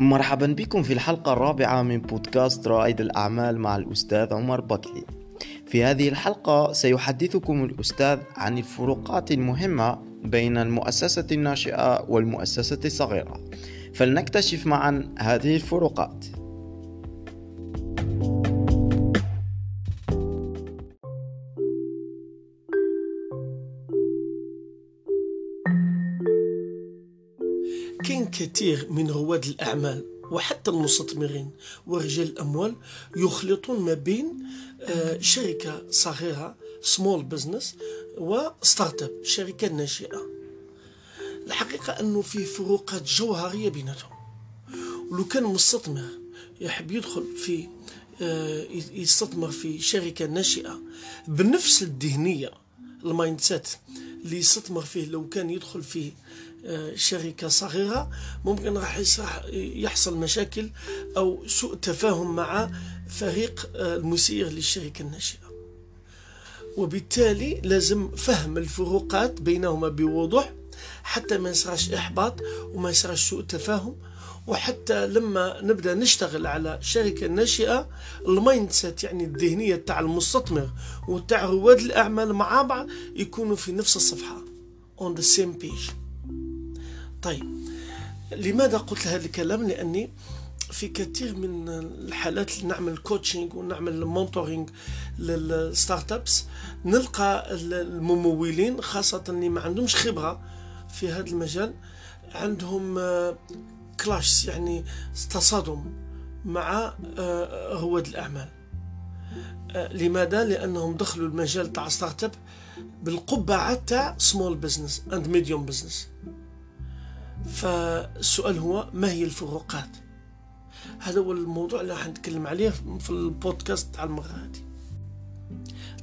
مرحبا بكم في الحلقة الرابعة من بودكاست رائد الأعمال مع الأستاذ عمر بكري في هذه الحلقة سيحدثكم الأستاذ عن الفروقات المهمة بين المؤسسة الناشئة والمؤسسة الصغيرة. فلنكتشف معا هذه الفروقات. كثير من رواد الأعمال وحتى المستثمرين ورجال الأموال يخلطون ما بين آه، شركة صغيرة small business و startup شركة ناشئة. الحقيقة أنه في فروقات جوهرية بيناتهم. ولو كان مستثمر يحب يدخل في آه، يستثمر في شركة ناشئة بنفس الذهنية ال mindset اللي يستثمر فيه لو كان يدخل في آه، شركة صغيرة ممكن راح يحصل مشاكل أو سوء تفاهم مع فريق آه، المسير للشركة الناشئة. وبالتالي لازم فهم الفروقات بينهما بوضوح حتى ما يصراش إحباط وما يصراش سوء تفاهم. وحتى لما نبدأ نشتغل على شركة ناشئة ال mindset يعني الذهنية تاع المستثمر وتاع رواد الأعمال مع بعض يكونوا في نفس الصفحة on the same page. طيب لماذا قلت هذا الكلام؟ لأني في كثير من الحالات اللي نعمل coaching ونعمل mentoring لل startups نلقى الممولين خاصة اللي ما عندهمش خبرة في هذا المجال عندهم clash يعني تصادم مع آه، رواد الأعمال. آه، لماذا؟ لأنهم دخلوا المجال تاع startup بالقبعة تاع small business and medium business فالسؤال هو ما هي الفروقات؟ هذا هو الموضوع اللي راح نتكلم عليه في البودكاست تاع المرة هذه.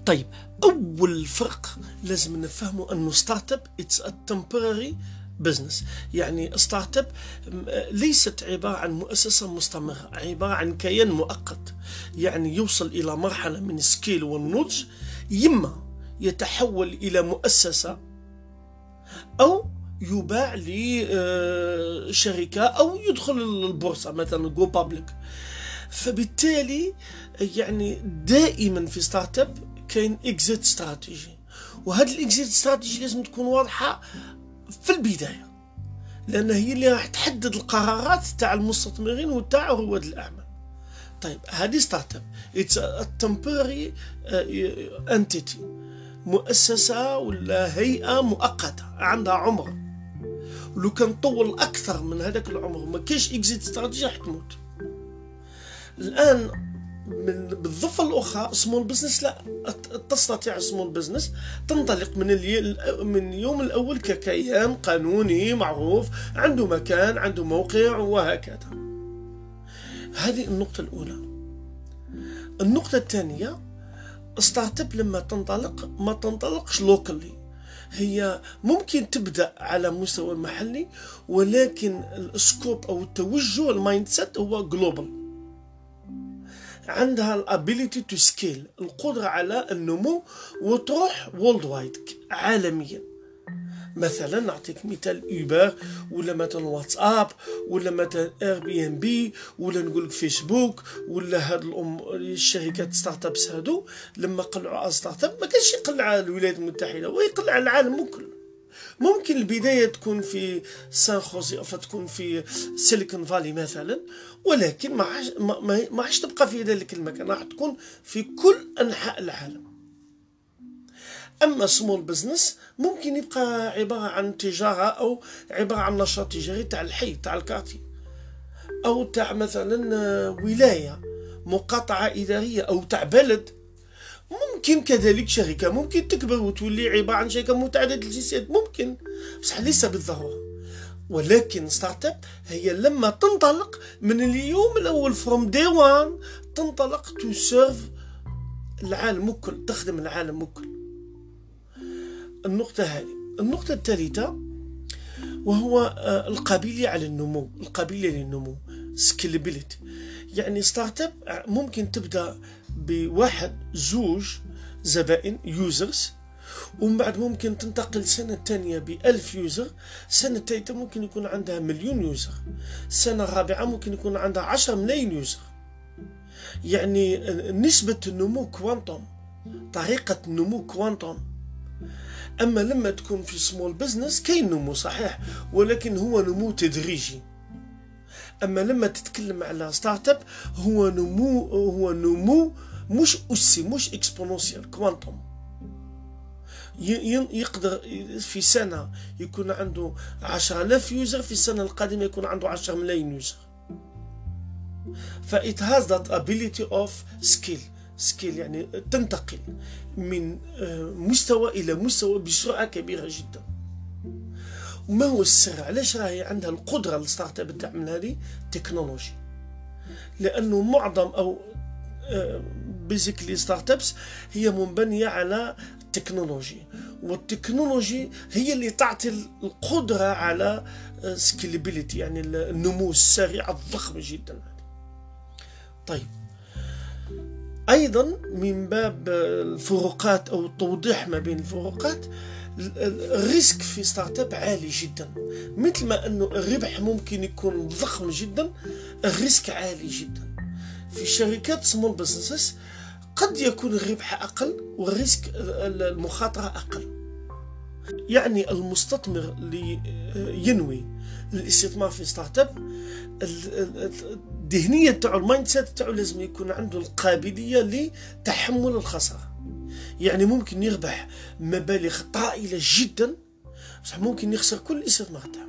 طيب أول فرق لازم نفهمه أنه startup it's temporary business يعني startup ليست عبارة عن مؤسسة مستمرة عبارة عن كيان مؤقت. يعني يوصل إلى مرحلة من ال scale والنضج إما يتحول إلى مؤسسة أو يباع لشركة أو يدخل البورصة مثلا go public فبالتالي يعني دائما في startup كاين exit strategy وهذا ال exit strategy لازم تكون واضحة في البداية لأن هي اللي راح تحدد القرارات تاع المستثمرين وتاع رواد الأعمال. طيب هذه startup it's temporary entity مؤسسة ولا هيئة مؤقتة عندها عمر. ولو كان طول أكثر من هذاك العمر ما كاينش exit strategy راح تموت. الآن من بالضفة الأخرى small business لا. تستطيع small business تنطلق من من اليوم الأول ككيان قانوني معروف عنده مكان عنده موقع وهكذا. هذه النقطة الأولى. النقطة الثانية startup لما تنطلق ما تنطلقش locally هي ممكن تبدأ على مستوى محلي ولكن ال scope أو التوجه ال mindset هو global عندها ال ability to scale القدرة على النمو وتروح worldwide عالميا. مثلا نعطيك مثال Uber ولا مثلا واتساب ولا مثلا Airbnb ولا نقول فيسبوك ولا هاد الام الشركات startups هادو لما قلعوا startup ما كانش يقلع الولايات المتحدة ويقلع العالم كله. ممكن البداية تكون في سان خوزي تكون في Silicon Valley مثلا ولكن ما, ما عادش تبقى في ذلك المكان راح تكون في كل أنحاء العالم. أما small business ممكن يبقى عبارة عن تجارة أو عبارة عن نشاط تجاري تاع الحي تاع ال quartier أو تاع مثلا ولاية مقاطعة إدارية أو تاع بلد. ممكن كذلك شركة ممكن تكبر وتولي عبارة عن شركة متعددة الجنسيات ممكن. بصح ليس بالضرورة. ولكن startup هي لما تنطلق من اليوم الأول from day one تنطلق to serve العالم الكل تخدم العالم الكل النقطة هذه. النقطة الثالثة وهو آه، القابلية على النمو القابلية للنمو scalability يعني startup ممكن تبدأ بواحد زوج زبائن users ومن بعد ممكن تنتقل سنة تانية بألف user سنة تالتة ممكن يكون عندها مليون user السنة الرابعة ممكن يكون عندها عشر ملايين user يعني نسبة النمو quantum طريقة النمو quantum أما لما تكون في small business كاين نمو صحيح ولكن هو نمو تدريجي. أما لما تتكلم على startup هو نمو هو نمو مش أسي مش exponentiel quantum يقدر في سنة يكون عنده عشرة آلاف user في السنة القادمة يكون عنده عشرة ملايين user ف it has that ability of scale. Scale يعني تنتقل من آه، مستوى إلى مستوى بسرعة كبيرة جدا. وما هو السر؟ علاش راهي عندها القدرة ال startup تعمل هذه technology لأنه معظم أو basically startups هي منبنية على ال technology وال technology هي اللي تعطي القدرة على scalability يعني النمو السريع الضخم جدا. طيب أيضا من باب الفروقات أو التوضيح ما بين الفروقات ال risk في startup عالي جدا. مثل ما أنه الربح ممكن يكون ضخم جدا ال risk عالي جدا. في شركات small businesses قد يكون الربح أقل وال risk المخاطرة أقل. يعني المستثمر اللي ينوي الاستثمار في startup. الذهنية تاعو ال mindset تاعو لازم يكون عنده القابلية لتحمل الخسارة. يعني ممكن يربح مبالغ طائلة جدا بصح ممكن يخسر كل الاستثمار تاعو.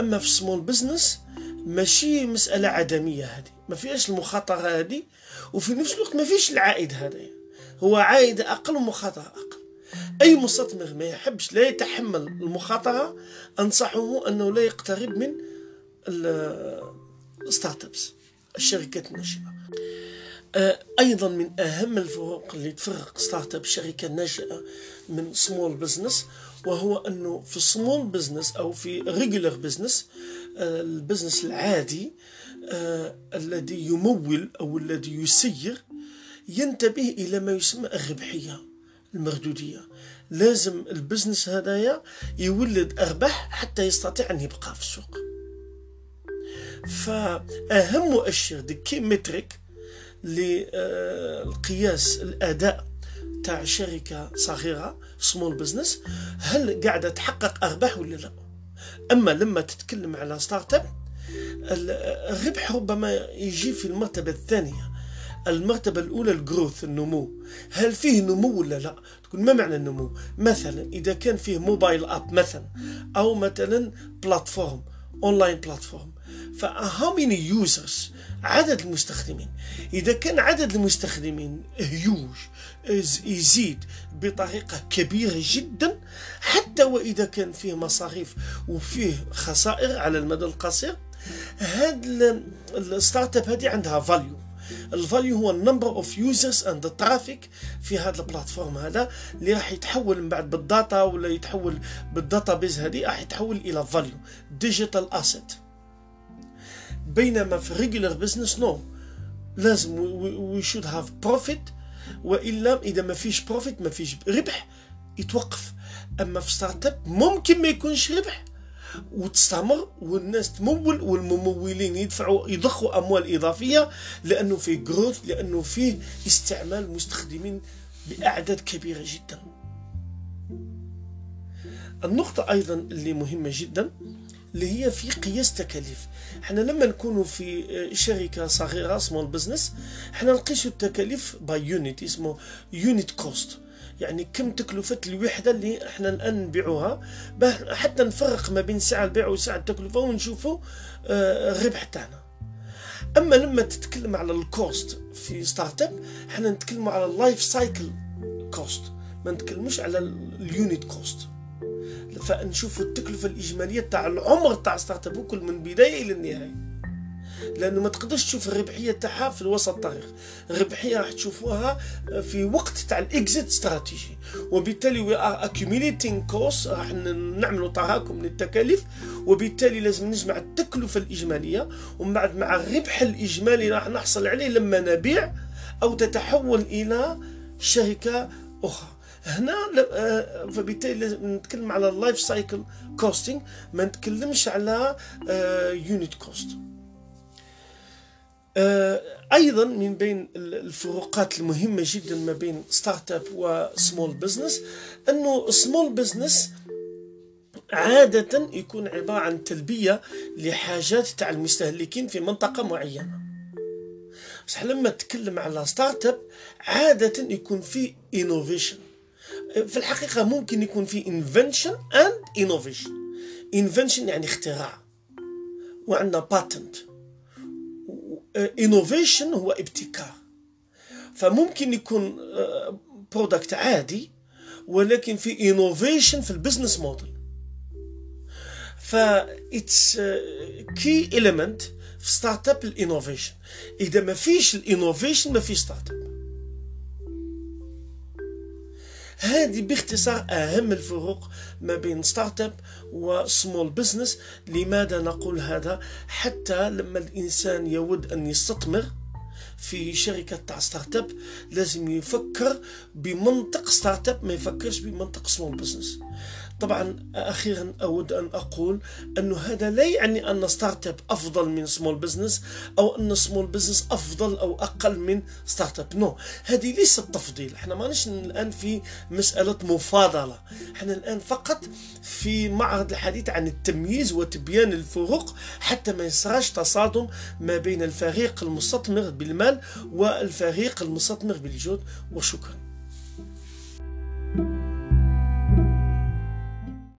أما في small business ماشي مسألة عدمية هذه. ما فيهاش المخاطرة هذه وفي نفس الوقت ما فيش العائد هذا. هو عائد أقل ومخاطرة أقل. أي مستثمر ما يحبش لا يتحمل المخاطرة أنصحه أنه لا يقترب من ال startups الشركات الناشئه آه، أيضا من أهم الفروق اللي تفرق startup شركة ناشئه من small business وهو أنه في small business أو في regular business ال business العادي آه، الذي يمول أو الذي يسير ينتبه إلى ما يسمى الربحية. المردوديه لازم ال business هذايا يولد أرباح حتى يستطيع أن يبقى في السوق. فأهم مؤشر the key metric لقياس الأداء تاع شركة صغيرة small business هل قاعدة تحقق أرباح ولا لا؟ أما لما تتكلم على startup الربح ربما يجي في المرتبة الثانية. المرتبة الأولى ال growth النمو. هل فيه نمو ولا لا؟ تقول ما معنى النمو؟ مثلا إذا كان فيه mobile app مثلا أو مثلا platform online platform ف how many users عدد المستخدمين. إذا كان عدد المستخدمين هيوج يزيد بطريقة كبيرة جدا حتى وإذا كان فيه مصاريف وفيه خسائر على المدى القصير هاد ال startup هذه عندها value ال value هو ال number of users and traffic في هذا ال platform هذا اللي راح يتحول من بعد بال data ولا يتحول بال database هذه راح يتحول إلى value digital asset بينما في regular business no لازم we should have profit وإلا إذا ما فيش profit ما فيش ربح يتوقف. أما في startup ممكن ما يكونش ربح. وتستمر والناس تمول والممولين يدفعوا يضخوا أموال إضافية لأنه فيه growth لأنه فيه استعمال مستخدمين بأعداد كبيرة جدا. النقطة أيضا اللي مهمة جدا اللي هي في قياس تكاليف. إحنا لما نكونوا في شركة صغيرة small business إحنا نقيسوا التكاليف by unit اسمه unit cost يعني كم تكلفة الوحدة اللي إحنا الآن نبيعوها. حتى نفرق ما بين سعر البيع وسعر التكلفة ونشوفوا آه، الربح تاعنا. أما لما تتكلم على ال cost في startup إحنا نتكلم على ال life cycle cost ما نتكلموش على ال unit cost فنشوفوا التكلفة الإجمالية تاع العمر تاع startup كل من البداية إلى النهاية. لأنه ما تقدرش تشوف الربحية تاعها في الوسط الطريق الربحية راح تشوفوها في وقت تاع ال exit strategy. وبالتالي we are accumulating cost راح نعملوا تراكم للتكاليف. وبالتالي لازم نجمع التكلفة الإجمالية. ومن بعد مع الربح الإجمالي راح نحصل عليه لما نبيع أو تتحول إلى شركة أخرى. هنا آه، فبالتالي نتكلم على ال life cycle costing ما نتكلمش على unit cost أيضا من بين الفروقات المهمة جدا ما بين startup و small business أنه small business عادة يكون عبارة عن تلبية لحاجات تاع المستهلكين في منطقة معينة. بصح لما تتكلم على startup عادة يكون في innovation في الحقيقة ممكن يكون في invention and innovation. Invention يعني اختراع. وعندنا patent. Innovation هو ابتكار. فممكن يكون product عادي ولكن في innovation في ال business model ف it's key element في startup ال innovation إذا ما فيش ال innovation ما فيش startup هذه باختصار أهم الفروق ما بين startup و small business لماذا نقول هذا؟ حتى لما الإنسان يود أن يستثمر في شركة تاع startup لازم يفكر بمنطق startup ما يفكرش بمنطق small business طبعا أخيرا أود أن أقول انه هذا لا يعني أن startup أفضل من small business أو أن small business أفضل أو أقل من startup no هذه ليست تفضيل. إحنا ماناش الآن في مسألة مفاضلة. إحنا الآن فقط في معرض الحديث عن التمييز وتبيان الفروق حتى ما يصراش تصادم ما بين الفريق المستثمر بالمال والفريق المستثمر بالجهد. وشكرا.